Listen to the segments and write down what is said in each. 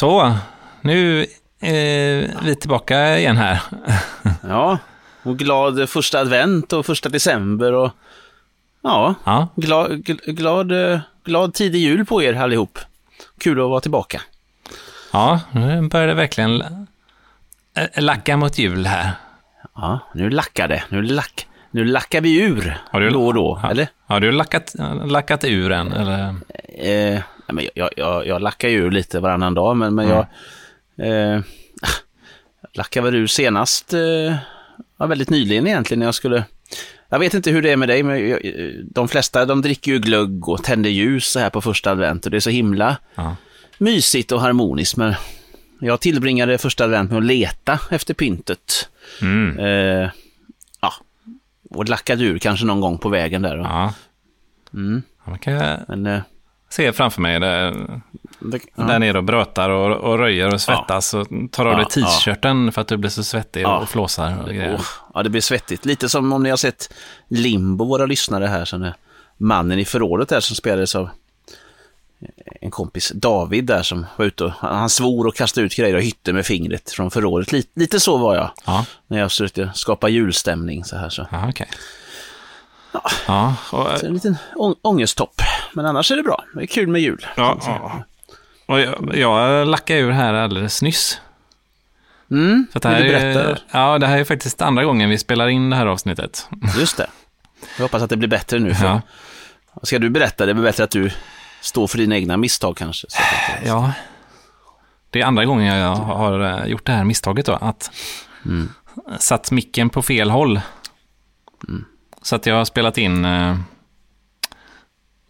Så, nu är vi tillbaka igen här. Ja, och glad första advent och första december och ja, Ja, glad, gl- glad, eh, glad tidig jul på er allihop. Kul att vara tillbaka. ja nu börjar det verkligen äh, lacka mot jul här. Ja, nu lackar det. Nu, lack, nu lackar vi ur Har du- då och då, Ja. eller? Har du lackat, lackat ur än? Eller? Eh, men jag, jag, jag lackar ju ur lite varannan dag, men, men jag eh, lackar väl ur senast, eh, ja, väldigt nyligen egentligen, när jag skulle jag vet inte hur det är med dig, men jag, de flesta de dricker ju glögg och tänder ljus så här på första advent och det är så himla Ja. mysigt och harmoniskt. Men jag tillbringade första advent med att leta efter pyntet. Mm. Eh, ja, och lackade ur kanske någon gång på vägen där. Ja. Mm, Ja, Man kan men, eh, se framför mig där, det, ja. där nere och brötar och, och röjer och svettas och tar av dig Ja, ja. t-shirten för att du blir så svettig Ja. och flåsar och grejer. Åh, ja, det blir svettigt. Lite som om ni har sett Limbo, våra lyssnare här, som är mannen i förrådet där som spelades av en kompis, David där som var ute och han svor och kastade ut grejer och hytte med fingret från förrådet. Lite, lite så var jag Ja, när jag försökte skapa julstämning så här så. ja okej. Ja, och, så en liten ång ångesttopp. Men annars är det bra. Det är kul med jul. ja, ja. och jag, jag lackade ur här alldeles nyss. Mm, att det vill här du är, berätta? ja, det här är faktiskt andra gången vi spelar in det här avsnittet. Just det. Jag hoppas att det blir bättre nu. För Ja, Ska du berätta? Det är bättre att du står för dina egna misstag kanske. Så ja. Det är andra gången jag har eh, gjort det här misstaget då, att Mm. satt micken på fel håll. Så att jag har spelat in, eh,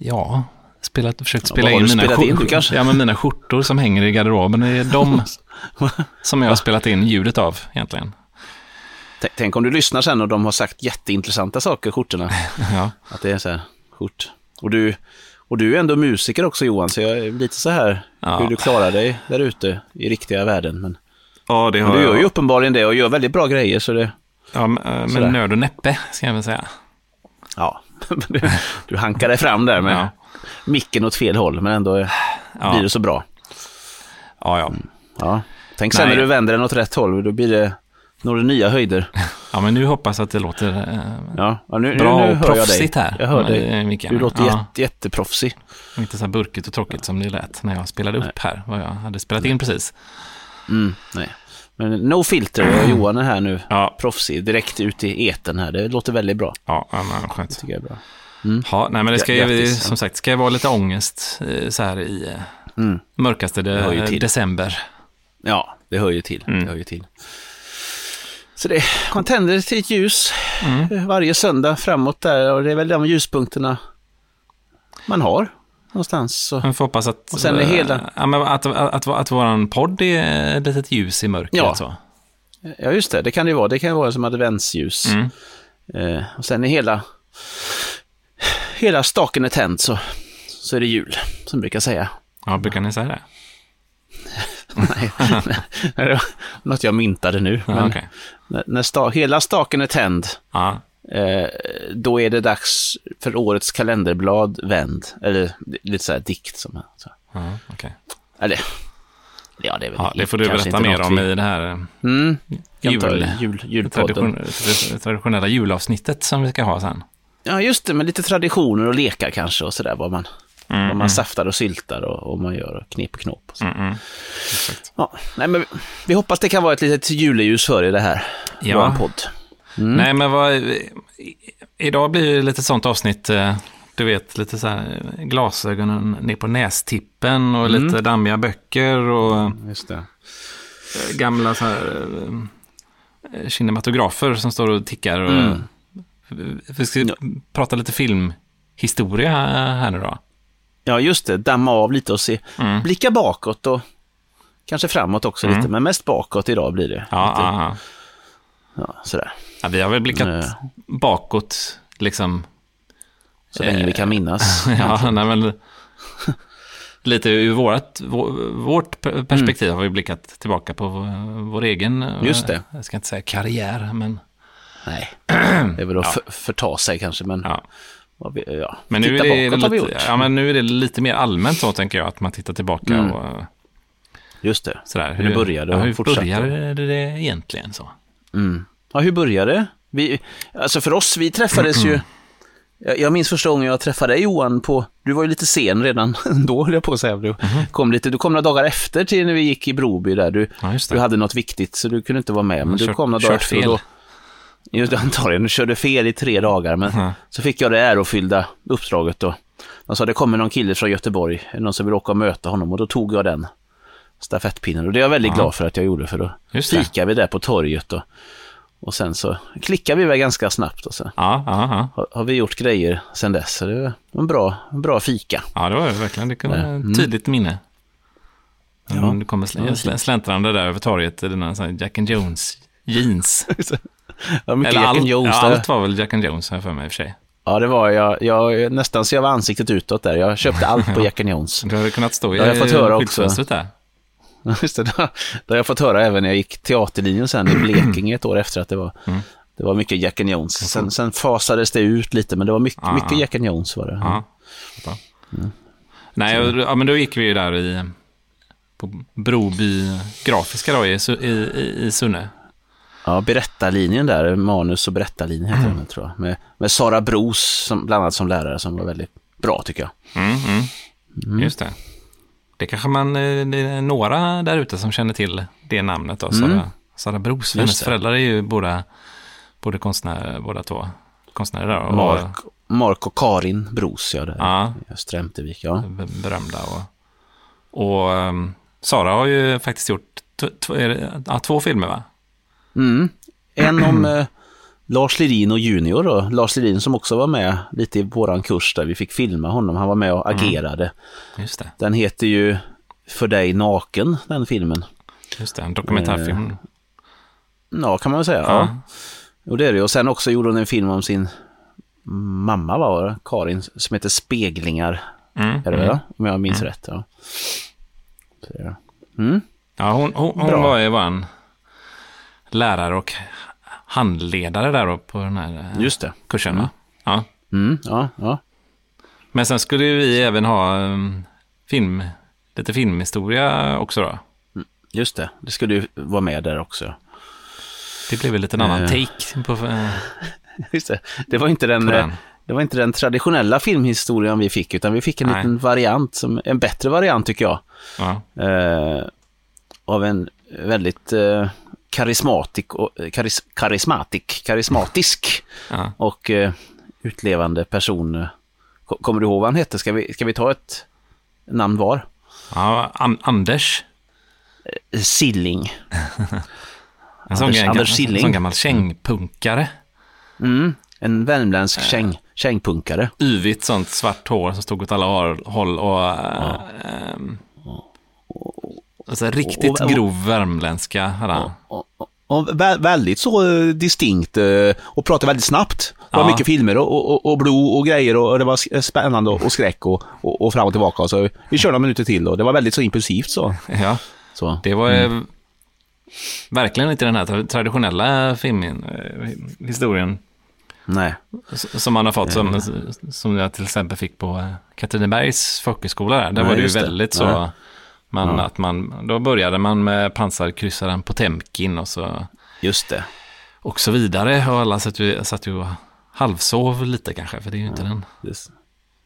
ja, spelat, försökt Ja, spela har in mina, in? skjor- Du kanske- ja, men mina skjortor som hänger i garderoben. Det är de som jag har spelat in ljudet av egentligen. T- Tänk om du lyssnar sen och de har sagt jätteintressanta saker, skjortorna. Ja, Att det är så här, skjort. Och du, och du är ändå musiker också Johan, så jag är lite så här Ja. hur du klarar dig där ute i riktiga världen. Men, ja det men du gör ju uppenbarligen det och gör väldigt bra grejer, så det, Ja, men, eh, med nöd och näppe, ska jag väl säga. ja. du, du hankar dig fram där med Ja. micken åt fel håll, men ändå Ja. blir det så bra. Ja, ja. Ja. Tänk sen Nej. när du vänder den åt rätt håll, då blir det, når det nya höjder. ja, men nu hoppas jag att det låter eh, Ja, nu, bra nu, nu och hör jag dig. proffsigt här. Jag hör Ja, dig. Du låter Ja. jätte, jätteproffsig. Inte så här burkigt och tråkigt som det lät när jag spelade upp här, vad jag hade spelat in precis. Mm, nej. Men no filter, Johan är här nu. Ja, Proffsig, direkt ut i eten här. Det låter väldigt bra. ja, ja men skönt. Tycker jag är bra. Ja, nej, men det ska ju, som sagt, ska ju vara lite ångest eh, så här i eh, Mm. mörkaste Det de, december. Ja, det hör ju till. Mm. Det hör ju till. Så det, man tänder till ett ljus Mm. eh, varje söndag framåt där och det är väl de ljuspunkterna man har någonstans. Så. Man får hoppas att, Och sen är eh, hela- ja, men att, att, att, att våran podd är ett litet ljus i mörkret. Ja. Så. Ja, just det. Det kan det ju vara. Det kan vara som adventsljus. Mm. Eh, och sen är hela, hela staken är tänd så, så är det jul, som jag brukar säga. Ja, brukar ni säga det? Nej, det var något jag myntade nu. Ja, men okej. när, när sta, hela staken är tänd, Ja, eh, då är det dags för årets kalenderblad vänd. Eller lite så här dikt som... Så. ja, okej. Eller, ja det är väl Ja, det får du berätta mer om i det här eh, Mm, jul, jul, jul, tradition, traditionella julavsnittet som vi ska ha sen. Ja, just det, med lite traditioner och lekar kanske och sådär. Vad man, Mm, vad man saftar och syltar och, och man gör knep och knåp. Och så. Mm, mm. Ja, nej, men vi, vi hoppas det kan vara ett litet juleljus för er det här. Ja. Vår podd. Mm. Nej, men vad, idag blir det lite sånt avsnitt, eh, du vet, lite så här eh, glasögonen ner på nästippen och Mm. lite dammiga böcker och Just det. eh, gamla så här, eh, kinematografer som står och tickar. Och, Mm. Vi ska Ja. prata lite filmhistoria här nu då. Ja, just det. Damma av lite och se. Mm. Blicka bakåt och kanske framåt också Mm. lite. Men mest bakåt idag blir det. Ja, lite, ja, sådär. Ja, vi har väl blickat Eh. bakåt, liksom. Så länge vi kan minnas. Ja, nej, men lite ur vårt, vår- vårt per- perspektiv har vi blickat tillbaka på vår, egen, eh, Mm. Just det. jag ska inte säga karriär, men, Nej, det är väl att Ja. för, förta sig kanske. Men, ja. vi, ja. men, nu, är det bakåt lite, ja, men nu är det lite mer allmänt så, tänker jag, att man tittar tillbaka Mm. och eh, Just det. Sådär, Hur det började ja, och hur fortsatte. började det egentligen så? Mm. Ja, hur började det? Vi, alltså för oss, vi träffades ju... Jag, jag minns första gången jag träffade dig Johan på... Du var ju lite sen redan då, höll jag på att säga. Du, kom lite, du kom några dagar efter till när vi gick i Broby där. Du, Ja, du hade något viktigt så du kunde inte vara med. Men du Kört- kom några dagar efter. och fel. Då, just antagligen. Du körde fel i tre dagar. Men Mhm. så fick jag det ärofyllda uppdraget då. De sa det kommer någon kille från Göteborg, någon som vill åka och möta honom och då tog jag den stafettpinnen. Och det är jag väldigt Ja. glad för att jag gjorde för då fikade vi där på torget och, och sen så klickade vi väl ganska snabbt och så Ja, har, har vi gjort grejer sen dess. Så det var en bra, en bra fika. ja, det var det verkligen. Det kan vara Mm. ett tydligt minne. Ja. Mm, Du kommer sl- sl- släntrande där över torget i dina här Jack and Jones jeans. Ja, Eller Jack allt, Jones ja, allt var väl Jack and Jones, jag för mig i och för sig. Ja, det var jag, jag. Nästan så jag var ansiktet utåt där. Jag köpte allt på Jack and Jones. Du hade kunnat stå i skyltfönstret där. Just det, det har jag fått höra även när jag gick teaterlinjen sen i Blekinge ett år efter att det var, Mm. det var mycket Jack and Jones. Sen, sen fasades det ut lite, men det var mycket, Ah. mycket Jack and Jones var det. Ja. Bra. Nej, ja, men då gick vi ju där i på Broby Grafiska då i, i, i, i Sunne. Ja, berättarlinjen där, manus och berättarlinjen heter Mm. den tror jag. Med, med Sara Bros som, bland annat som lärare som var väldigt bra tycker jag. Mm, mm. Just det. Det kanske man, eh, det är några där ute som känner till det namnet då, Sara, Mm. Sara Bros. Hennes föräldrar är ju båda, både konstnärer, båda två konstnärer där. Och, Mark, Mark och Karin Bros, ja, där Ja, i Strömtevik. Ja. berömda. Och, och ehm, Sara har ju faktiskt gjort t- t- det, ja, två filmer va? Mm. En om eh, Lars Lerin och Junior då. Lars Lerin som också var med lite i våran kurs där vi fick filma honom. Han var med och agerade. Just det, Den heter ju För dig naken, den filmen. just det. En dokumentärfilm. Ja, kan man väl säga. Ja. Ja. Och det är det. Och sen också gjorde hon en film om sin mamma, var det? Karin, som heter Speglingar. Mm, Är det mm. Om jag minns rätt. Ja. Så. Mm. Ja, hon, hon, hon var ju vår lärare och handledare där då på den här eh, Just det. kursen. va? Ja. Mm. Ja, ja. Men sen skulle vi även ha um, film, lite filmhistoria också då. Just det. Det skulle ju vara med där också. Det blev väl lite en annan Eh. take på, eh, Just det. Det var inte den, den. Det var inte den traditionella filmhistorien vi fick, utan vi fick en Nej. liten variant, som, en bättre variant tycker jag, Ja. eh, av en väldigt karismatik och, eh, karis, karismatik, karismatisk Ja. och eh, utlevande person. Ko- Kommer du ihåg vad han hette? Ska vi, ska vi ta ett namn var? Ja, An- Anders. Eh, Silling. En sån, Anders- Anders en Silling. sån gammal kängpunkare. Mm, en värmländsk käng, kängpunkare. Yvigt sånt svart hår som stod åt alla håll- och... eh, ehm, alltså, riktigt och- och- grov värmländska hade han. Vä- väldigt så eh, distinkt eh, och pratade väldigt snabbt. Det var Ja. mycket filmer och, och, och- blod och grejer och det var s- spännande och, och skräck och, och, och fram och tillbaka. Så vi kör några minuter till och det var väldigt så impulsivt så. Ja. så. Det var eh, verkligen inte den här tra- traditionella filmhistorien Nej, som man har fått, som, som jag till exempel fick på eh, Katrinebergs folkhögskola. Där, där Nej, var det ju just det. väldigt så, Nej. Man, Ja. att man, då började man med pansarkryssaren Potemkin och så, just det. och så vidare. Och alla satt ju, satt ju halvsov lite kanske, för det är ju inte den Just.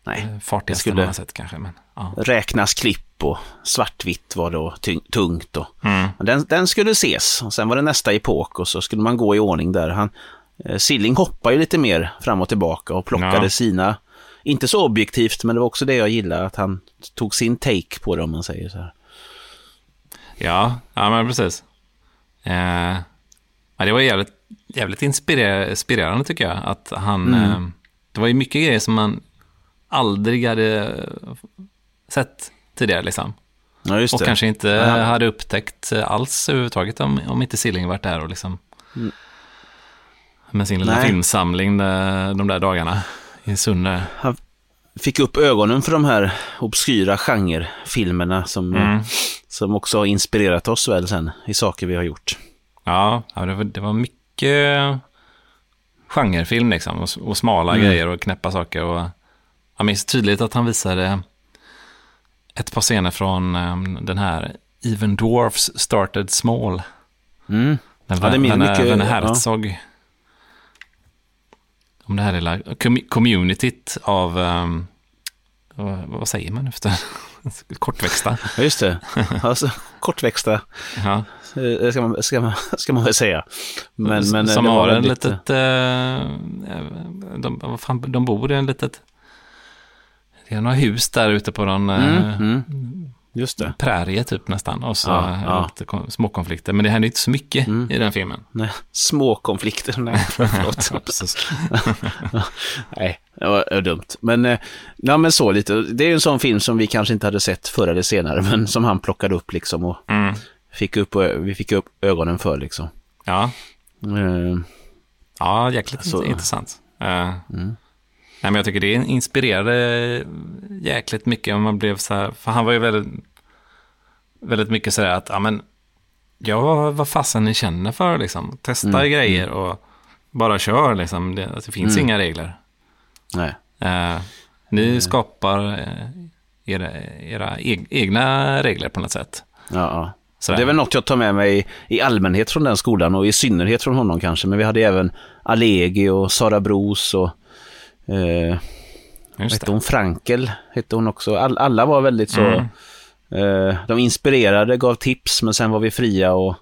Nej, eh, fartigaste skulle- man har sett kanske. Men, ja. räknas klipp och svartvitt var då tungt. Och. Mm. Men Den, den skulle ses och sen var det nästa epok och så skulle man gå i ordning där. Han, eh, Silling hoppar ju lite mer fram och tillbaka och plockade Ja. sina, inte så objektivt, men det var också det jag gillade, att han tog sin take på det om man säger så här. Ja, ja men precis. Eh, det var jävligt, jävligt inspirer- inspirerande tycker jag. Att han, Mm. eh, det var ju mycket grejer som man aldrig hade sett tidigare liksom. Ja, Och det. kanske inte Ja. hade upptäckt alls överhuvudtaget om, om inte Silling varit där och liksom med sin lilla Mm. Nej. filmsamling de där dagarna i Sunne. Fick upp ögonen för de här obskyra genrefilmerna som, Mm. som också har inspirerat oss väl sen i saker vi har gjort. Ja, det, var, det var mycket genrefilm liksom. Och, och smala Mm. grejer och knäppa saker. Och jag minns tydligt att han visade ett par scener från um, den här Even Dwarfs Started Small. Mm. Den Ja, det Werner mycket- Werner ja. Om det här lilla com- communityt av, ehm, vad, säger man efter? Kortväxta. Ja, just det. Alltså, kortväxta Ja. eh, ska man, ska man, ska man väl säga. Men, men, eh, som har en väldigt, litet, eh, de, vad fan, de bor i en litet, det är några hus där ute på någon Mm, mm. Just det. prärie typ nästan. Och så Ja, ja. lite kon- småkonflikter. Men det händer inte så mycket Mm. i den filmen. Nej, små konflikter. Nej, förlåt. Nej, det var, dumt. Men, eh, ja, men så lite. Det är ju en sån film som vi kanske inte hade sett förr eller senare, men som han plockade upp liksom och Mm. fick upp, vi fick upp ögonen för liksom. Ja, Eh, ja jäkligt Så- intressant. Eh, Mm. Nej, men jag tycker det inspirerade jäkligt mycket. Man blev så här, för han var ju väldigt, väldigt mycket så här att, ja men, jag vad fasen ni känner för liksom. Testa Mm, grejer och bara kör liksom. Det, alltså, det finns Mm. inga regler. nej. Eh, ni skapar eh, era, era eg- egna regler på något sätt. Ja, ja. Sådär. Det är väl något jag tar med mig i allmänhet från den skolan och i synnerhet från honom kanske. Men vi hade även Alegi och Sara Bros och eh, hette hon? Frankel hette hon också. All, alla var väldigt så, Mm. eh, de inspirerade, gav tips, men sen var vi fria och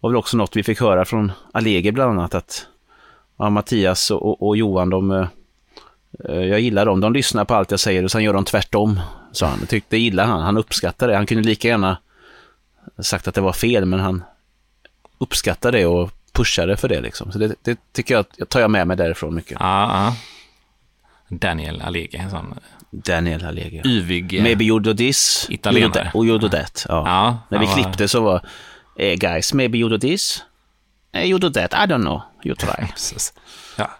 var väl också något vi fick höra från Alegi bland annat att ja, Mattias och, och, och Johan, de, eh, eh, jag gillar dem, de lyssnar på allt jag säger och sen gör de tvärtom, sa han. Tyckte det gillar han, han uppskattar det. Han kunde lika gärna sagt att det var fel, men han uppskattade det och pushade för det liksom. Så det, det tycker jag, jag tar jag med mig därifrån mycket. Ja, ja. Daniel Alege, en sån Daniel Alegi. yvig. eh, Maybe you do this Italienare. you do that, och you do that. Ja. Ja, När vi var- klippte så var eh, guys, maybe you do this, eh, you do that, I don't know, you try. Ja.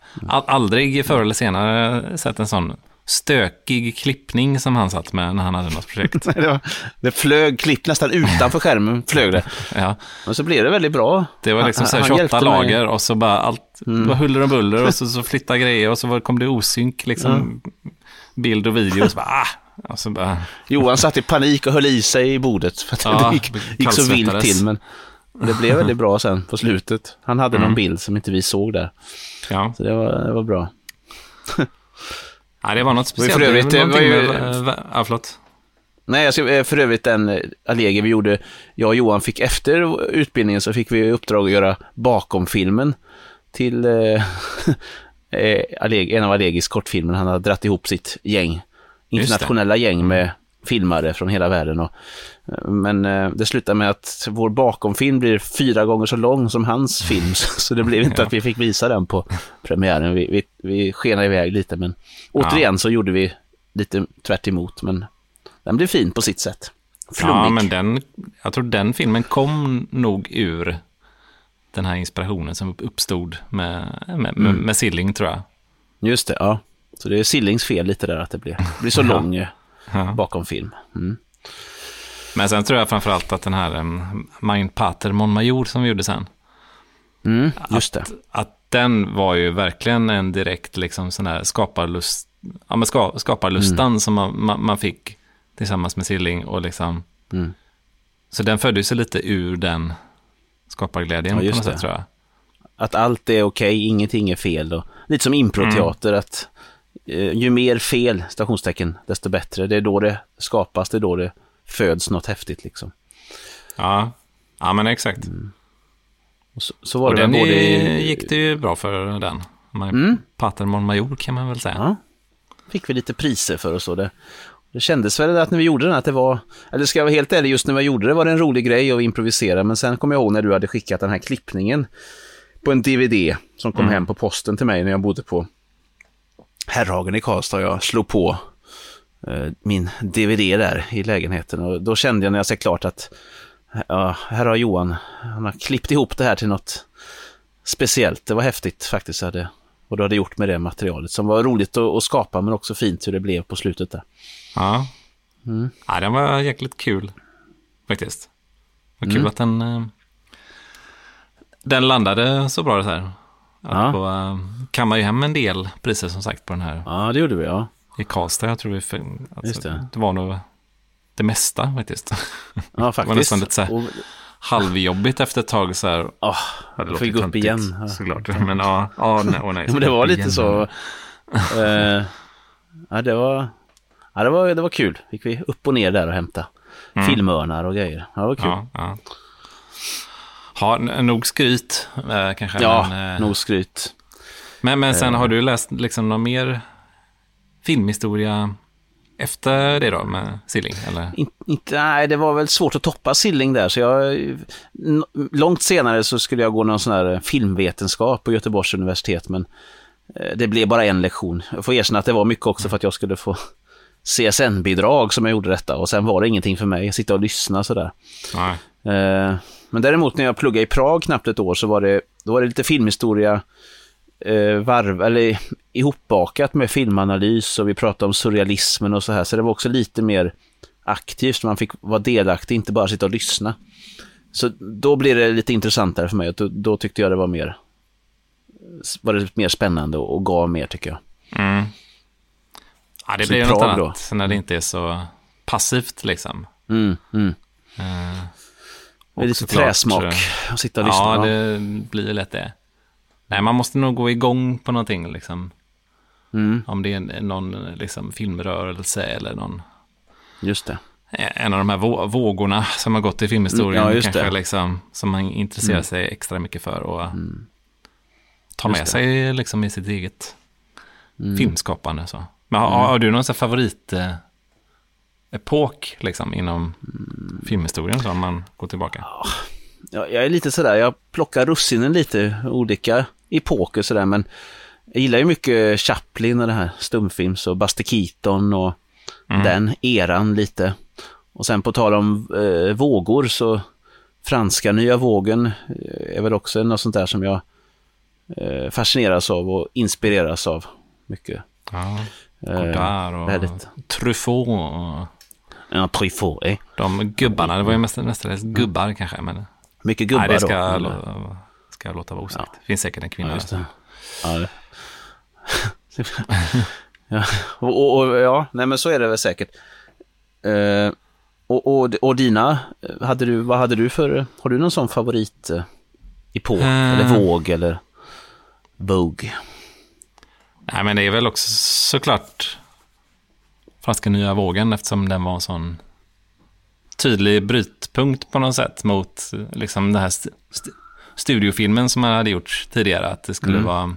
Aldrig förr eller senare sett en sån stökig klippning som han satt med när han hade något projekt. det, var, det flög klipp nästan utanför skärmen, flög det. Ja, Men så blev det väldigt bra. det var liksom så här han 28 hjälpte mig. Mm. lager och så bara allt, det var huller och buller och så, så flyttade grejer och så var, kom det osynk liksom. Bild och video och så bara, ah, och så bara, Johan satt i panik och höll i sig i bordet för att Ja, det gick, gick så vilt till. Men det blev väldigt bra sen på slutet. Han hade Mm. någon bild som inte vi såg där. ja. Så det var, det var bra. Ja, det var något speciellt. för övrigt, det var ju- med, eh, ja, förlåt. Nej, eh, för övrigt den eh, Allegi vi gjorde, jag och Johan fick efter utbildningen så fick vi i uppdrag att göra bakom-filmen till eh, en av Allegis kortfilmer. Han hade dratt ihop sitt gäng, internationella gäng med filmare från hela världen. Och, men eh, det slutade med att vår bakomfilm blir fyra gånger så lång som hans film, så det blev inte att vi fick visa den på premiären. Vi, vi, vi skenade iväg lite, men återigen så gjorde vi lite tvärt emot, men den blev fin på sitt sätt. Flummig. Ja, men den, jag tror den filmen kom nog ur den här inspirationen som uppstod med, med, Mm. med Silling, tror jag. Just det, ja. Så det är Sillings fel lite där att det blir, blir så lång Ja. bakom film. Mm. Men sen tror jag framförallt att den här um, Mein Pater Mon Major som vi gjorde sen, Mm, just det. att, att den var ju verkligen en direkt liksom sån här skaparlust, ja, men ska, skaparlustan som man, man, man fick tillsammans med Silling och liksom, Mm. så den föddes ju lite ur den skaparglädjen Ja, på något det. sätt tror jag. Att allt är okej, ingenting är fel. Och, lite som improteater, att eh, ju mer fel, stationstecken, desto bättre. Det är då det skapas, det är då det föds något häftigt liksom. Ja, ja men exakt. Och så, så var Och det den både gick det ju bra för den. Mm. Pater Mon Major kan man väl säga. Ja, fick vi lite priser för och så. Det, det kändes väl att när vi gjorde den att det var, eller ska jag vara helt ärlig, just när vi gjorde det var det en rolig grej att improvisera, men sen kommer jag ihåg när du hade skickat den här klippningen på en DVD som kom hem på posten till mig när jag bodde på Herrhagen i Karlstad. Jag slog på eh, min DVD där i lägenheten och då kände jag när jag ser klart att ja, här har Johan, han har klippt ihop det här till något speciellt. Det var häftigt faktiskt. Hade, vad du hade gjort med det materialet som var roligt att, att skapa men också fint hur det blev på slutet där. Ja. Mm. ja, den var jäkligt kul faktiskt. Vad kul Mm. att den, eh, den landade så bra det här. Ja. på, eh, kammar ju hem en del priser som sagt på den här Ja, det gjorde vi ja. i Karlstad. Jag tror vi fick, alltså, Just det. det var nog det mesta faktiskt. Ja, Det var faktiskt. nästan lite så här Och, halvjobbigt efter ett tag så här. det jag låter gå upp igen. Ja. Såklart. Men ja, ja nej, åh, nej. Men det var lite Igen. så. Eh, ja, det var, ja, det var, det var kul. Fick vi upp och ner där och hämta Mm. filmörnar och grejer. Ja, det var kul. Ja, ja. N- nog skryt eh, kanske. Ja, men, eh, nog skryt. men, men sen Eh. har du läst liksom någon mer filmhistoria efter det då med Silling? Eller? In, inte, nej, det var väl svårt att toppa Silling där. Så jag, långt senare så skulle jag gå någon sån här filmvetenskap på Göteborgs universitet. Men det blev bara en lektion. Jag får erkänna att det var mycket också för att jag skulle få CSN-bidrag som jag gjorde detta. Och sen var det ingenting för mig. Sitta och lyssna sådär. Nej. Eh, Men däremot när jag pluggade i Prag knappt ett år så var det, då var det lite filmhistoria eh, varv, eller ihopbakat med filmanalys och vi pratade om surrealismen och så här. Så det var också lite mer aktivt, man fick vara delaktig, inte bara sitta och lyssna. Så då blev det lite intressantare för mig och då, då tyckte jag det var mer var det mer spännande och, och gav mer tycker jag. Mm. Ja, det Så blir ju något annat när det inte är så passivt liksom. Mm, mm. Är och lite såklart, träsmak eh, att sitta och lyssna. Ja, det blir ju lätt det. Nej, man måste nog gå igång på någonting liksom. Mm, Om det är någon liksom, filmrörelse eller någon, just det. en av de här vå- vågorna som har gått i filmhistorien. Mm, ja, kanske liksom, som man intresserar Mm. sig extra mycket för och Mm. tar med det. sig liksom, i sitt eget Mm. filmskapande. Så. Men har, Mm. har du någon favorit eh, epok liksom, inom Mm. filmhistorien så, om man går tillbaka? Ja, jag är lite sådär, jag plockar russinen lite, olika epoker sådär, men jag gillar ju mycket Chaplin och det här stumfilms och Buster Keaton och Mm. den eran lite. Och sen på tal om eh, vågor så franska nya vågen eh, är väl också något sånt där som jag eh, fascineras av och inspireras av mycket. Ja, Eh, Godard och väldigt. Truffaut och Ja, Truffaut, eh. de gubbarna. Det var ju mest, mestadels gubbar kanske. Men Mycket gubbar nej, det ska, då. jag eller? ska jag låta vara osagt. Det finns säkert en kvinna. Ja, just det. Ja, det. ja. Och, och, och, ja, nej men så är det väl säkert. Eh, och, och, och dina, eh, hade du, vad hade du för, har du någon sån favorit eh, epok Eh. eller våg eller Vogue? Nej, men det är väl också såklart franska nya vågen eftersom den var en sån tydlig brytpunkt på något sätt mot eh, liksom den här st- st- studiofilmen som man hade gjort tidigare. Att det skulle Mm. vara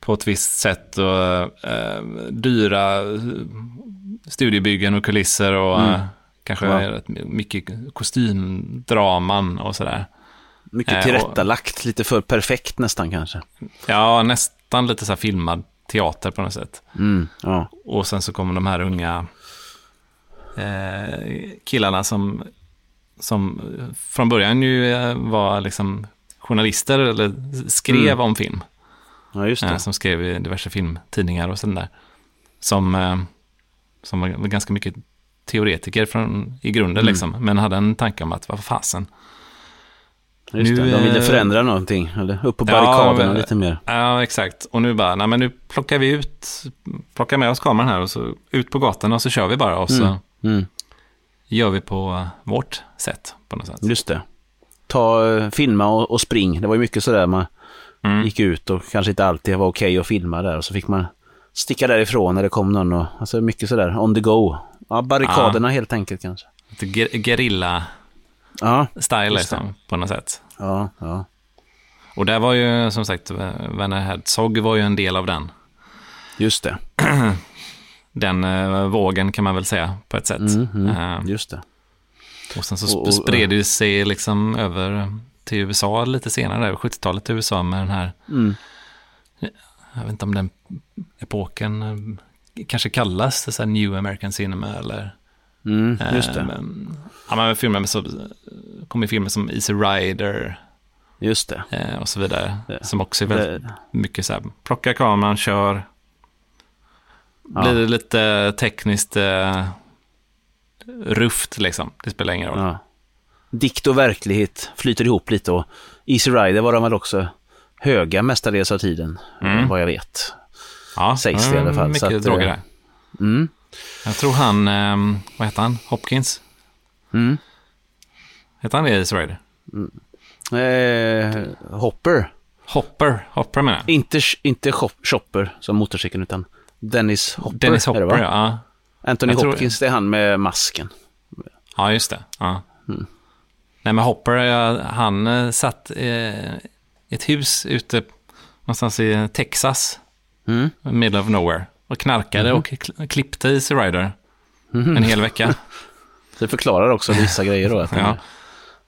på ett visst sätt och eh, dyra eh, studiebyggen och kulisser och Mm. eh, kanske Ja. mycket kostymdraman och sådär. Mycket Eh, och- tillrättalagt, lite för perfekt nästan kanske. Ja, nästan lite så här filmad teater på något sätt. Mm, ja. Och sen så kommer de här unga eh, killarna som, som från början ju eh, var liksom journalister eller skrev Mm. om film. ja, just det. Eh, som skrev i diverse filmtidningar och sådär. Som, eh, som var var ganska mycket teoretiker från, i grunden Mm. liksom. Men hade en tanke om att vad fasen. Just nu, det. De ville förändra någonting, eller upp på Ja, barrikaderna men- lite mer. Ja, exakt. Och nu bara, nej men nu plockar vi ut, plockar med oss kameran här och så ut på gatan och så kör vi bara och så Mm. Mm, gör vi på vårt sätt på något sätt. just det. Ta, eh, filma och, och spring. Det var ju mycket sådär man Mm. gick ut och kanske inte alltid var okej att filma där och så fick man sticka därifrån när det kom någon och alltså mycket sådär on the go. Ja, barrikaderna helt enkelt kanske. Lite ger- gerilla-style Ja, det. liksom, på något sätt. ja, ja. Och där var ju som sagt, Werner Herzog var ju en del av den. Just det. Den eh, vågen kan man väl säga på ett sätt. Mm, mm, Eh, just det. och sen så sp- och- spred det sig liksom över till USA lite senare, där, 70-talet i USA med den här, Mm. jag vet inte om den epoken eh, kanske kallas det så här New American Cinema eller Mm, just det. Ja, men filmer med så, kommer filmer som Easy Rider Just det. eh, och så vidare. Det- som också är väldigt Det, mycket så här, plocka kameran, kör. Blir det lite tekniskt eh, rufft liksom. Det spelar ingen roll. ja. Dikt och verklighet flyter ihop lite och Easy Rider var de väl också höga mestadels av tiden, Mm. vad jag vet. Ja, sägs det i alla fall, så Mycket att, droger eh, där. Mm. Jag tror han, eh, vad heter han? Hopkins? Mm. Heter han det i Easy Rider? Eh, Hopper. Hopper, Hopper menar jag. Inte, inte shop, Chopper som motorcykeln, utan Dennis Hopper. Dennis det, Hopper, va? ja. Anthony Jag tror- Hopkins, det är han med masken. Ja, just det. Ja. Mm. Nej, men Hopper, han eh, satt eh, i ett hus ute någonstans i Texas, Mm. middle of nowhere, och knarkade och kl- klippte Easy Rider Mhm. en hel vecka. Det förklarar också vissa grejer då. Att Ja.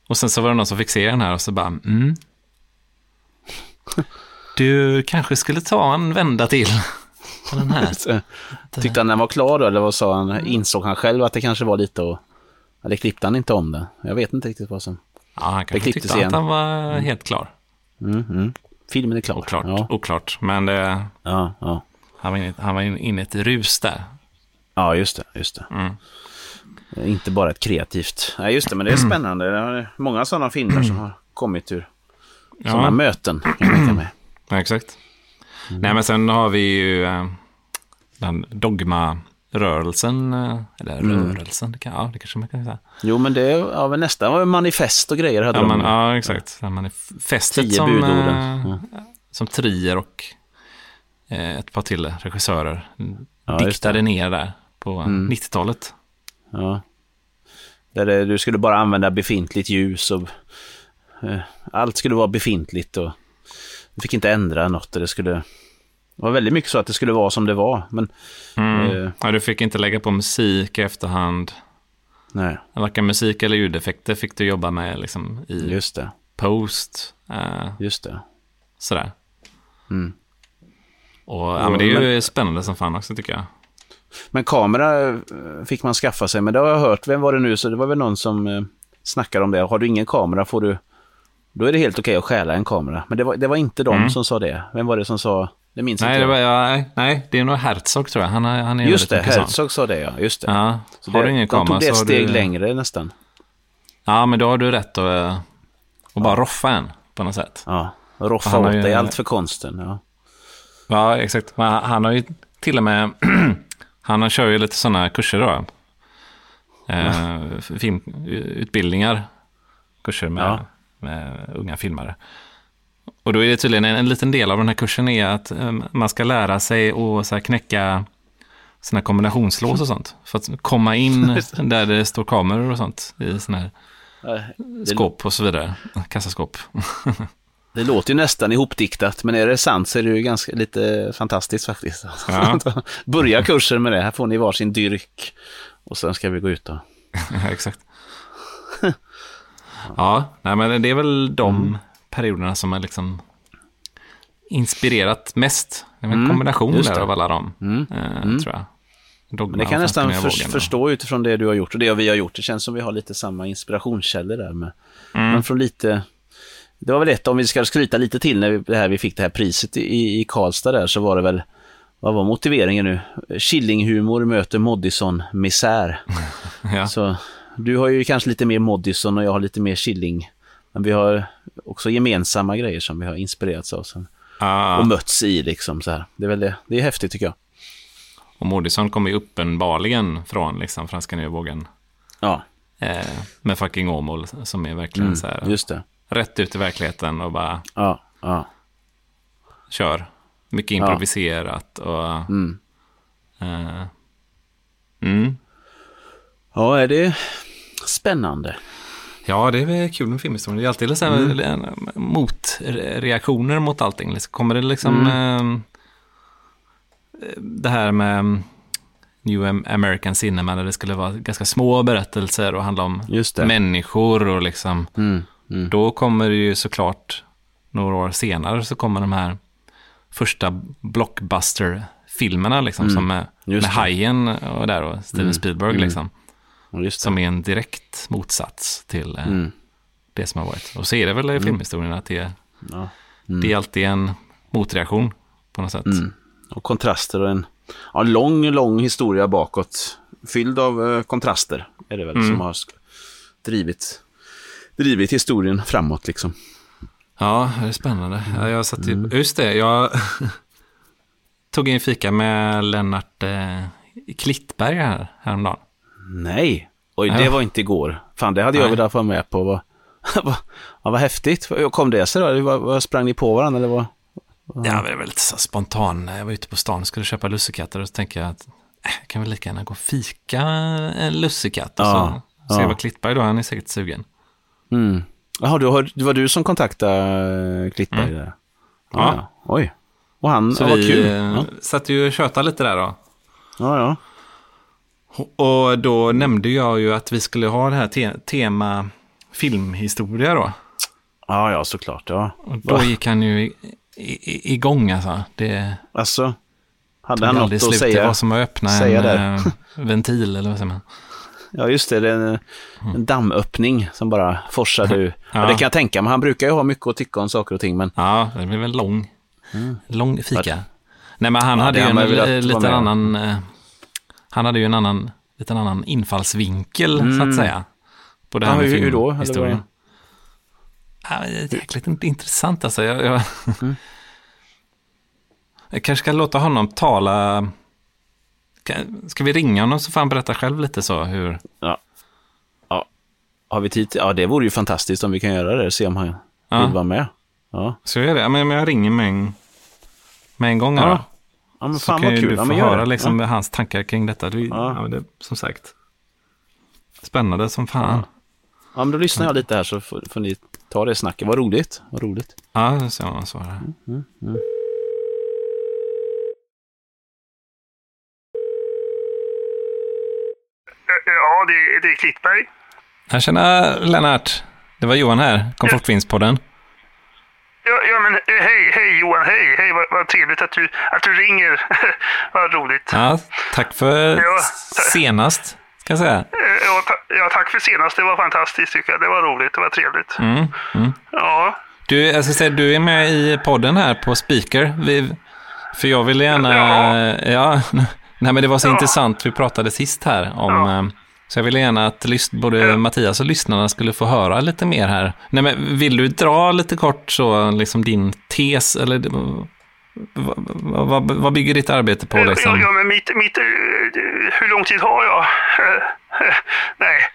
Och sen så var det någon som fick se den här och så bara, mm. Du kanske skulle ta en vända till på den här. Tyckte han den var klar då, eller vad sa han? Insåg han själv att det kanske var lite och... Eller klippte han inte om det? Jag vet inte riktigt vad som... Ja, han kanske tyckte igen. att han var helt klar. Mm, mm. Filmen är klar. Oklart, Ja, oklart. Men det, ja, ja. han var inne, han var inne i ett rus där. ja just det. Just det. Mm. Inte bara ett kreativt. Nej, just det, men det är spännande. Det är många sådana filmer som har kommit ur sådana Ja, möten. Mig. ja, exakt. Nej, men sen har vi ju eh, den dogma-rörelsen. eh, Eller rörelsen, det, kan, ja, det kanske man kan säga. Jo, men det är ja, men nästan var manifest och grejer hade Ja, ju. ja exakt. Ja. Man Tio som, budorden. eh, Ja. som Trier och eh, ett par till regissörer diktade det. ner där på Mm. 90-talet. Ja. Där det, du skulle bara använda befintligt ljus och eh, allt skulle vara befintligt och du fick inte ändra något. Det skulle... Det var väldigt mycket så att det skulle vara som det var, men Mm. Eh. Ja, du fick inte lägga på musik i efterhand. nej, Varken musik eller ljudeffekter fick du jobba med liksom, i just det. post. Eh, Just det. sådär. Mm. Och, ja, men det är ju Men- spännande som fan också tycker jag. Men kamera eh, fick man skaffa sig, men det har jag hört. Vem var det nu? Så det var väl någon som eh, snackade om det. Har du ingen kamera får du... Då är det helt okej att stjäla en kamera. Men det var, det var inte de Mm. som sa det. Vem var det som sa... Det minns Nej, inte det var, ja, nej, det är nog Herzog tror jag. Han, han är Just det. Herzog sa det ja. Just det. Ja, Så har det, du ingen de kamera tog det ett steg du... längre nästan. Ja, men då har du rätt att, eh, att bara roffa en på något sätt. Ja, roffa åt ju- dig allt för konsten. Ja. Ja, exakt. Men han har ju till och med... han kör ju lite sådana kurser då. Eh, filmutbildningar. Kurser med, Ja. med unga filmare. Och då är det tydligen en, en liten del av den här kursen är att eh, man ska lära sig att så här, knäcka sina kombinationslås och sånt. För att komma in där det står kameror och sånt i sådana här skåp och så vidare. Kassaskåp. det låter ju nästan ihopdiktat, men är det sant så är det ju ganska lite fantastiskt faktiskt. Ja. Börja kursen med det. Här får ni varsin dyrk. Och sen ska vi gå ut. Ja, exakt. ja, nej, men det är väl de perioderna som har liksom inspirerat mest. Det är en Mm, kombination där av alla dem, Mm. eh, Mm. tror jag. Dogma det kan jag nästan för, förstå utifrån det du har gjort och det vi har gjort. Det känns som vi har lite samma inspirationskällor där. Med. Mm. Men från lite... Det var väl ett, om vi ska skryta lite till när vi, det här, vi fick det här priset i, i Karlstad där, så var det väl, vad var motiveringen nu? Killinghumor möter Moddison-misär. Ja. Så du har ju kanske lite mer Moddison och jag har lite mer Killing. Men vi har också gemensamma grejer som vi har inspirerats av sen, Ja, och mötts i liksom så här. Det är väl det. Det är häftigt tycker jag. och Moodysson kommer ju uppenbarligen från liksom, franska nya vågen. Ja, Eh, med fucking Åmål som är verkligen mm, så här, just det. Rätt ut i verkligheten och bara Ja, ja. kör. Mycket improviserat och... Mm. Eh, mm. Ja, är det spännande? Ja, det är väl kul med filmhistorien. Det är alltid liksom Mm. motreaktioner mot allting. Liksom, Kommer det liksom... Mm. Eh, det här med New Am- American Cinema, där det skulle vara ganska små berättelser och handla om människor och liksom... Mm, mm. Då kommer det ju såklart, några år senare, så kommer de här första blockbuster-filmerna, liksom, Mm, som med, just med. Hajen och där och Steven Mm, Spielberg, mm. liksom. Som är en direkt motsats till eh, Mm. det som har varit. Och så är det väl i filmhistorien att det, Ja. det är alltid en motreaktion på något sätt. Mm. Och kontraster och en ja, lång, lång historia bakåt. Fylld av eh, kontraster är det väl Mm. som har drivit, drivit historien framåt liksom. Ja, det är spännande. Ja, jag satt ju, Just det, jag tog en fika med Lennart eh, Klittberg här, häromdagen. Nej, oj det Ja. var inte igår. Fan, det hade jag Nej. velat vara med på. Vad, ja, vad häftigt. Kom det sig då? Vad, vad sprang ni på varandra eller vad? Ja, det var lite så spontan. Jag var ute på stan och skulle köpa lussekatter och så tänkte jag att äh, jag kan väl lika gärna gå och fika en lussekatt och Ja, så ja. vad Klittberg då, han är säkert sugen. Mm. Jaha, du har, det var du som kontaktade Klittberg där? Mm. Ja. Oj. Och han, Så ja, vi kul. eh, Ja, satt ju och tjötade lite där då. ja. ja. Och då nämnde jag ju att vi skulle ha det här te- tema filmhistoria då. Ja, ja, såklart. Ja. Och då gick han ju igång alltså. Det Alltså, hade han något att slut. Det säga? var som att öppna säga en där. eh, ventil eller vad säger man. Ja, just det. Det är en, en dammöppning som bara forsade ur. Ja. Ja. det kan jag tänka mig. Han brukar ju ha mycket att tycka om saker och ting, men Ja, det blev en lång, lång fika. Nej, men han Mm. Ja, hade ju en liten med om. annan... eh, Han hade ju en annan, liten annan infallsvinkel, så att säga. På det här Mm. ja, med hur, hur då? Ja, det är jäkligt intressant alltså. Jag, jag, Mm. jag kanske ska låta honom tala. Ska vi ringa honom så får han berätta själv lite så hur... Ja. ja. Har vi tid? Ja, det vore ju fantastiskt om vi kan göra det. Se om han Ja. vill vara med. Ja, Så jag gör det. Ja, Men jag ringer med en, med en gång Ja, då. ja men Så fan kan vad kul. du Ja, få gör höra liksom ja. hans tankar kring detta. Du, Ja. ja. det, som sagt. Spännande som fan. ja, men då lyssnar jag lite här så får, får ni ta det snacket. Vad roligt. Vad roligt. Ja, så han svarar. Ja, det, det är Klittberg. Jag känner Lennart. Det var Johan här, Komfortvinstpodden. Ja, ja men eh, hej, hej Johan, hej, hej, vad, vad trevligt att du, att du ringer. vad roligt. Ja, tack för Ja. senast, ska jag säga. Eh, Ja, ta, ja, tack för senast, det var fantastiskt tycker jag. Det var roligt, det var trevligt. Mm, mm. Ja, Du, jag ska säga, du är med i podden här på speaker. Vi, för jag ville gärna... Ja. nej, men det var så Ja. intressant. Vi pratade sist här om... Så jag ville gärna att både. Mattias och lyssnarna skulle få höra lite mer här. Nej, men vill du dra lite kort så, liksom din tes, eller vad, vad, bygger ditt arbete på ja, liksom? ja men mitt, mitt, eh, hur lång tid har jag? Nej,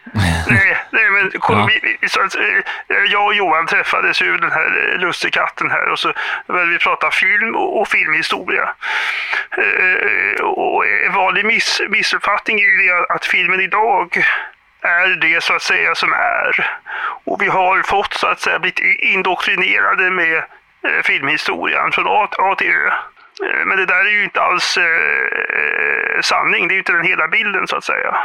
nej, nej men kom, Ja. så att, eh, jag och Johan träffades ju den här eh, lussekatten här och så började vi prata film och, och filmhistoria. Och en vanlig miss, missuppfattning är ju det att filmen idag är det så att säga som är. Och vi har fått så att säga blivit indoktrinerade med Eh, filmhistorien från A, A till Ö. Eh, men det där är ju inte alls eh, eh, sanning, det är ju inte den hela bilden så att säga.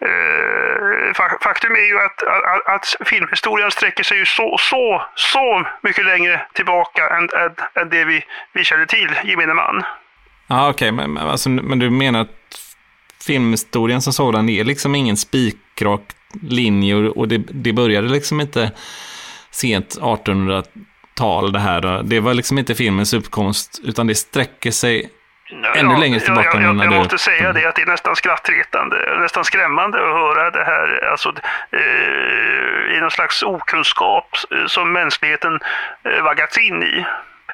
Eh, Faktum är ju att, att, att filmhistorien sträcker sig ju så, så, så mycket längre tillbaka än, än, än det vi, vi känner till, gemene man. Ja, okej, men, men, alltså, men du menar att filmhistorien som sådan är liksom ingen spikrak linje och, det, det började liksom inte sent 1800 1800-tal det här. Det var liksom inte filmens uppkomst, utan det sträcker sig Ännu längre tillbaka jag, än jag, jag du- måste säga det att det är nästan skrattretande, nästan skrämmande att höra det här alltså, eh, i någon slags okunskap eh, som mänskligheten eh, vaggats in i.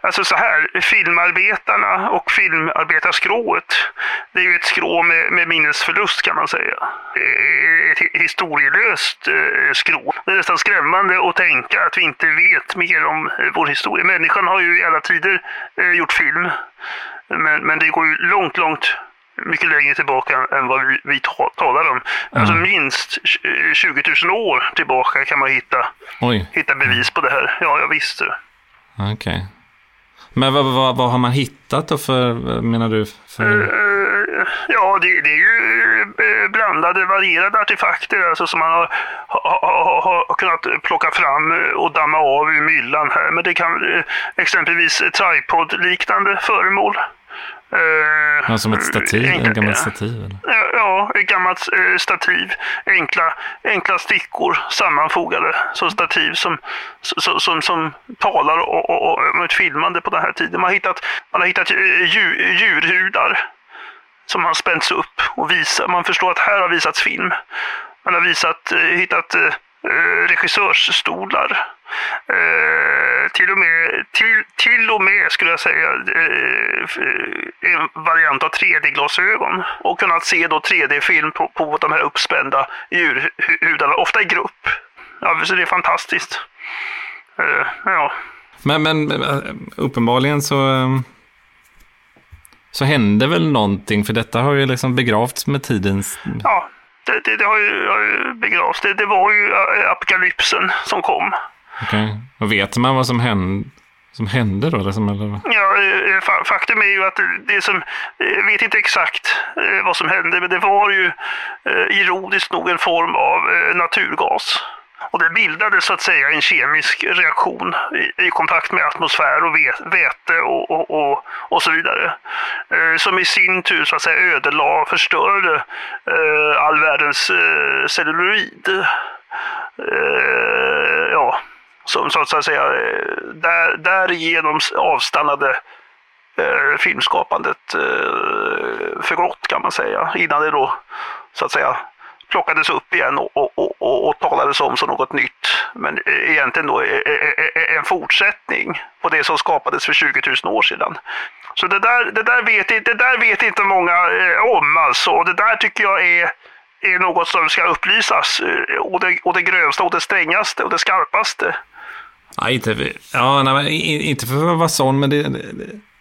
Alltså så här, filmarbetarna och filmarbetarskrået, det är ju ett skrå med, med minnesförlust kan man säga. Ett hi- historielöst eh, skrå. Det är nästan skrämmande att tänka att vi inte vet mer om eh, vår historia. Människan har ju i alla tider eh, gjort film. Men, men det går ju långt, långt mycket längre tillbaka än vad vi, vi ta, talar om. Alltså minst tj- 20 000 år tillbaka kan man hitta, Oj, hitta bevis på det här. Ja, jag visste. okej. Men vad, vad, vad har man hittat då för, menar du? För... Eh, eh, ja, det, det är ju eh, blandade, varierade artefakter alltså, som man har, har, har, kunnat plocka fram och damma av ur myllan här. Men det kan exempelvis tripod-liknande föremål. Eh, Ja, som ett stativ, enkla- en gammal stativ? Eller? Ja, ett gammalt eh, stativ. Enkla, enkla stickor sammanfogade som stativ som, som, som, som talar och, och, och, om ett filmande på den här tiden. Man har hittat, man har hittat eh, djur, djurhudar som har spänts upp och visat. Man förstår att här har visats film. Man har visat, eh, hittat eh, eh, regissörsstolar. Eh, till, och med, till, till och med skulle jag säga eh, en variant av 3D-glasögon och kunnat se då 3D-film på, på de här uppspända djurhudarna, ofta i grupp. Ja, så det är fantastiskt. Eh, ja. Men, men eh, uppenbarligen så, eh, så hände väl någonting, för detta har ju liksom begravts med tidens... Ja, det, det, det har, ju, har ju begravts. Det, det var ju apokalypsen som kom. Okej, okay. och vet man vad som hände? Som hände då? Liksom, eller? Ja, eh, eh, faktum är ju att det som, jag vet inte exakt vad som hände, men det var ju ironiskt nog en form av naturgas. Och det bildades så att säga en kemisk reaktion i, i kontakt med atmosfär och väte och, och, och, och så vidare. Eh, som i sin tur så att säga ödelade och förstörde eh, all världens eh, celluloid. Ja, som så att säga eh, där, därigenom avstannade eh, filmskapandet eh, för gott kan man säga. Innan det då så att säga plockades upp igen och, och, och, och talades om som något nytt. Men eh, egentligen då eh, en fortsättning på det som skapades för 20 000 år sedan. Så det där, det där, vet, det där vet inte många om alltså. Och det där tycker jag är, är något som ska upplysas. Och det, och det grövsta och det strängaste och det skarpaste. Ja, inte, ja, nej, inte för att vara sån, men det,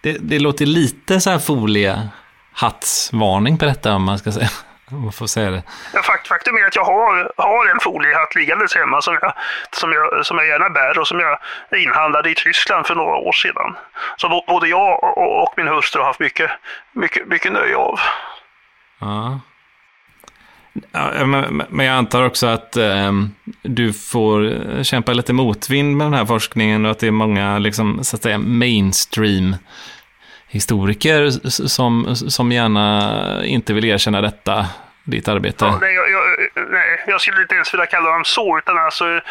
det, det låter lite så här foliehattsvarning på detta om man ska säga. Man får säga det. Ja, fakt, faktum är att jag har, har en foliehatt liggandes hemma som jag, som, jag, som jag gärna bär och som jag inhandlade i Tyskland för några år sedan. Så både jag och, och min hustru har haft mycket, mycket, mycket nöje av. Ja. Ja, men jag antar också att eh, du får kämpa lite motvind med den här forskningen och att det är många liksom, så att säga, mainstream historiker som, som gärna inte vill erkänna detta, ditt arbete? Ja, nej, jag, jag, nej, jag skulle inte ens vilja kalla dem så, utan alltså eh,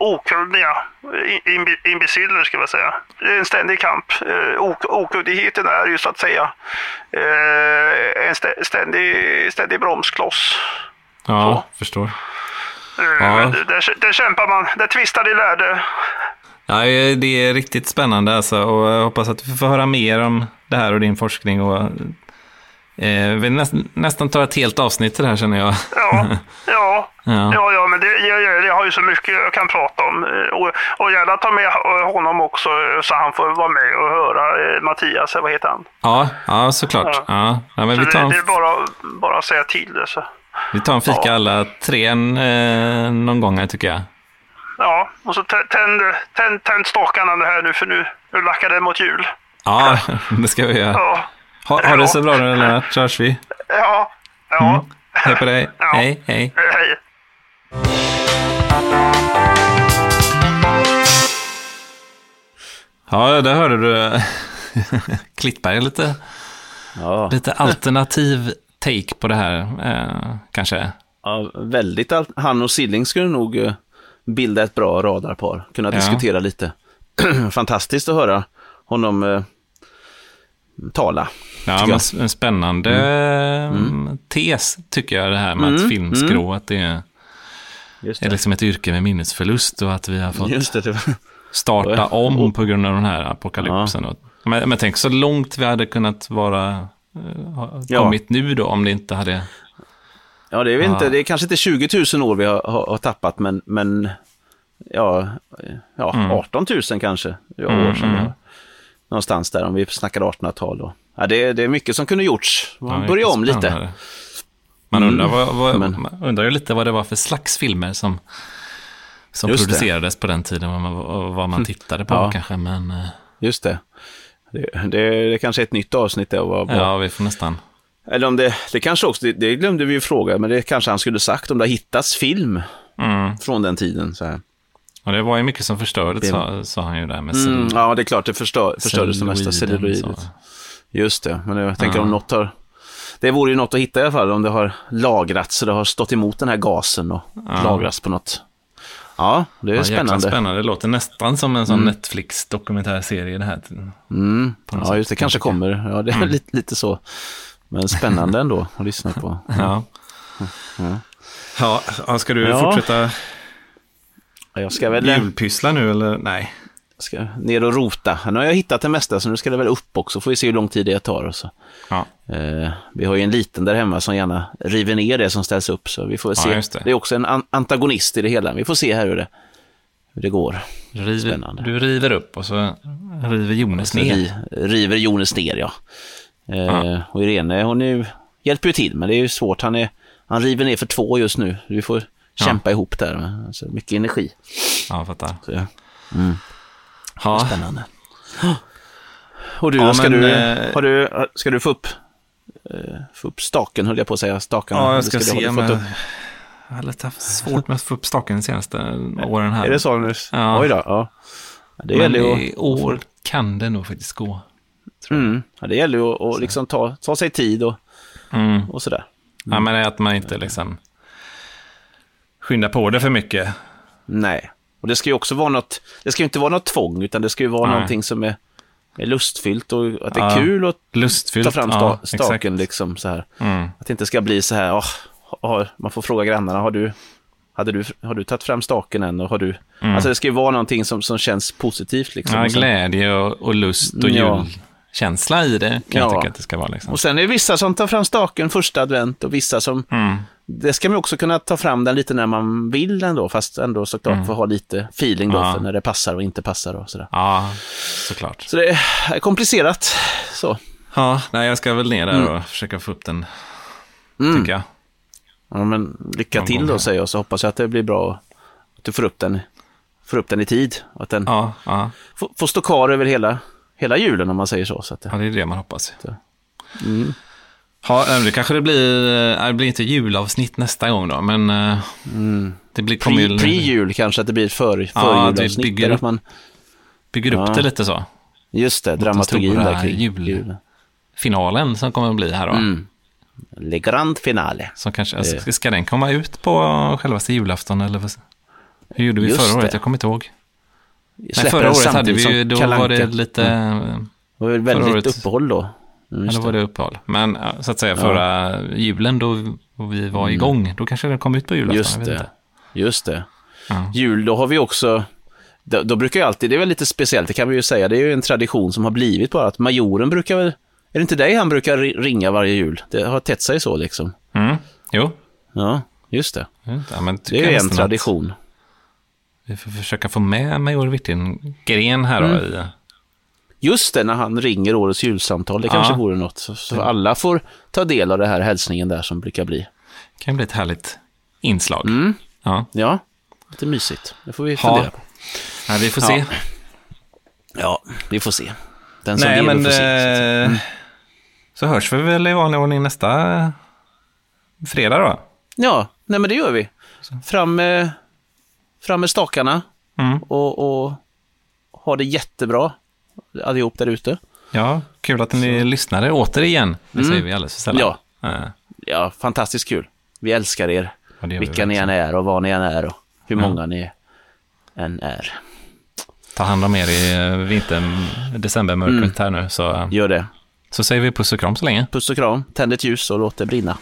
okunniga imbeciller ska jag säga. Det är en ständig kamp. Eh, okunnigheten är ju så att säga eh, en ständig, ständig bromskloss. Ja, så. förstår. Eh, ja. Där, där kämpar man, där tvistar de lärde. Ja, det är riktigt spännande alltså och jag hoppas att vi får höra mer om det här och din forskning. Och, eh, vi näst, nästan ta ett helt avsnitt till det här känner jag. Ja, ja, ja. ja, ja men det, jag, jag har ju så mycket jag kan prata om. Och, och gärna ta med honom också så han får vara med och höra eh, Mattias, vad heter han? Ja, ja såklart. Ja. Ja. men så vi tar det, det är bara, bara att säga till det. Så. Vi tar en fika ja. alla tre eh, någon gång här tycker jag. Ja, och så tänd, tänd, tänd stakarna här nu för nu, nu lackar det mot jul. Ja, det ska vi göra. Ja. Ha, ha det så bra nu Lennart, så hörs vi. Ja. ja. Mm. Hej på dig. Ja. Hej, hej. Hej. Ja, där hörde du Klittberg lite, ja. lite alternativ take på det här, eh, kanske. Ja, väldigt. Han och Silling skulle nog eh, bilda ett bra radarpar, kunna ja. diskutera lite. Fantastiskt att höra honom eh, tala. Ja, en spännande mm. mm. tes tycker jag det här med mm. att mm. att det är, det. är liksom ett yrke med minnesförlust och att vi har fått det, starta om på grund av den här apokalypsen. Ja. Men, men tänk så långt vi hade kunnat vara eh, kommit ja. nu då om det inte hade Ja, det är, inte, det är kanske inte 20 000 år vi har, har, har tappat, men, men ja, ja mm. 18 000 kanske ja, mm, år sedan. Någonstans där, om vi snackar 1800-tal. Ja, det, det är mycket som kunde gjorts. Man ja, börjar om lite. Man undrar, mm, vad, vad, men... man undrar ju lite vad det var för slags filmer som, som producerades det. på den tiden, vad man, vad man tittade på ja. kanske. Men... Eh, Just det. Det, det, det är kanske ett nytt avsnitt. Det var Ja, vi får nästan eller om det, det kanske också, det, det glömde vi ju fråga, men det kanske han skulle sagt om det har hittats film mm. från den tiden. Så här. Och det var ju mycket som förstördes, sa, sa han ju där med mm, Ja, det är klart, det förstör, förstördes det mesta celluloidet. Just det, men jag tänker ja. om något har... Det vore ju något att hitta i alla fall, om det har lagrats, så det har stått emot den här gasen och ja. lagrats på något. Ja, det är ja, spännande. spännande. Det låter nästan som en sån mm. Netflix-dokumentärserie det här. Mm. Ja, just det, kanske kommer. Ja, det är mm. lite, lite så. Men spännande ändå att lyssna på. Ja. ja. Ja, ja, ska du Ja. fortsätta Ja, Jag ska väl julpyssla nu eller nej? ska ner och rota. Nu har jag hittat det mesta, så nu ska det väl upp också. Får vi se hur lång tid det tar. Och så. Ja. Eh, vi har ju en liten där hemma som gärna river ner det som ställs upp. Så vi får Ja, se. just det. det. är också en an- antagonist i det hela. Vi får se här hur det, hur det går. River, Spännande. du river upp och så river Jonas ner. ri, river Jonas ner, ja. Eh, Ja. Och Irene, hon är, ju- hjälper ju till, men det är ju svårt. Han, är, han river ner för två just nu. Vi får Ja. kämpa ihop där. Alltså, mycket energi. Ja, jag fattar. Så, ja. Ja, Spännande. Och du, Ja, ska, men, du, eh, har du, ska du få upp, eh, få upp staken, höll jag på att säga. Stakarna. ja jag ska du- se. Men... Jag har lite haft svårt med att få upp staken de senaste åren här. Är det så nu? Ja. Oj då, ja. Ja, Det Men gäller ju i att, år kan det nog faktiskt gå. mm, ja, det gäller ju att, liksom ta, ta sig tid och, Mm. och sådär. Ja, men det är att man inte liksom skyndar på det för mycket. Nej, och det ska ju också vara något, det ska ju inte vara något tvång, utan det ska ju vara Nej. någonting som är, är lustfyllt och att det är Ja. kul att Lustfyllt. ta fram sta, ja, staken liksom så här. Mm. Att det inte ska bli så här, har, man får fråga grannarna, har du, hade du, har du tagit fram staken än? Och har du, Alltså det ska ju vara någonting som, som känns positivt liksom. Mm. Ja, glädje och, och lust och Ja. julkänsla i det kan jag Ja. tycka att det ska vara. Liksom. och sen är det vissa som tar fram staken första advent och vissa som, Mm. Det ska man också kunna ta fram den lite när man vill ändå, fast ändå såklart få ha lite feeling då Mm. Ja. för när det passar och inte passar och sådär. Ja, såklart. Så det är komplicerat, så. Ja, nej, jag ska väl ner där och försöka få upp den, Mm. tycker jag. Ja, men lycka till då säger jag, så hoppas jag att det blir bra att du får upp den, får upp den i tid. Och att den Ja, ja, får, får stå kvar över hela, hela julen om man säger så. så att ja, det är det man hoppas. mm. Ja, eh, det kanske det blir, eh, det blir inte julavsnitt nästa gång då, men eh, det blir. Pre- Pre-jul kanske, att det blir ett för, Ja, förjulavsnitt. det bygger upp att man, bygger upp Ja. det lite så. just det, dramaturgin där kring jul- julen. Finalen som kommer att bli här då. Mm. Le Grand Finale. Som kanske, alltså, ska den komma ut på självaste julafton eller vad? Hur gjorde vi Just förra året? det. Jag kommer inte ihåg. Nej, förra året hade vi ju, då var det Anka. Mm. lite, Det var väl väldigt året- uppehåll då. Mm, eller just var det. uppehåll. Men ja, så att säga förra julen då vi var igång, då kanske den kom ut på julafton. Mm. Just det. Just det. Ja. Jul, då har vi också, då, då brukar ju alltid, det är väl lite speciellt, det kan vi ju säga, det är ju en tradition som har blivit bara att majoren brukar väl, är det inte dig han brukar ri- ringa varje jul? Det har tätt sig så liksom. Mm. Jo, Ja, just det. ja, men Det är ju en tradition. Vi får försöka få med Major Wirtén-gren här då. Mm. I, Just det, när han ringer årets julsamtal, det Ja. kanske vore något. Så, så alla får ta del av det här hälsningen där som brukar bli. kan bli ett härligt inslag. Mm. Ja. Ja, lite mysigt. Det får vi Ja. fundera på. Ja, vi får Ja. se. Ja, vi får se. Den som Nej, lever men får se. eh, så hörs vi väl i vanlig ordning nästa fredag då. Ja, nej men det gör vi. Fram med, fram med stakarna Mm. och, och ha det jättebra allihop där ute. Ja, kul att ni lyssnade återigen. Det säger vi alldeles för sällan. Mm. Ja. Eh, Ja, fantastiskt kul. Vi älskar er, det gör vi vilka ni än är och vad ni än är och hur Ja. många ni än är. Ta hand om er i eh, vinter, decembermörkret Mm. här nu. Så, Gör det. så säger vi puss och kram så länge. Puss och kram, tänd ett ljus och låt det brinna.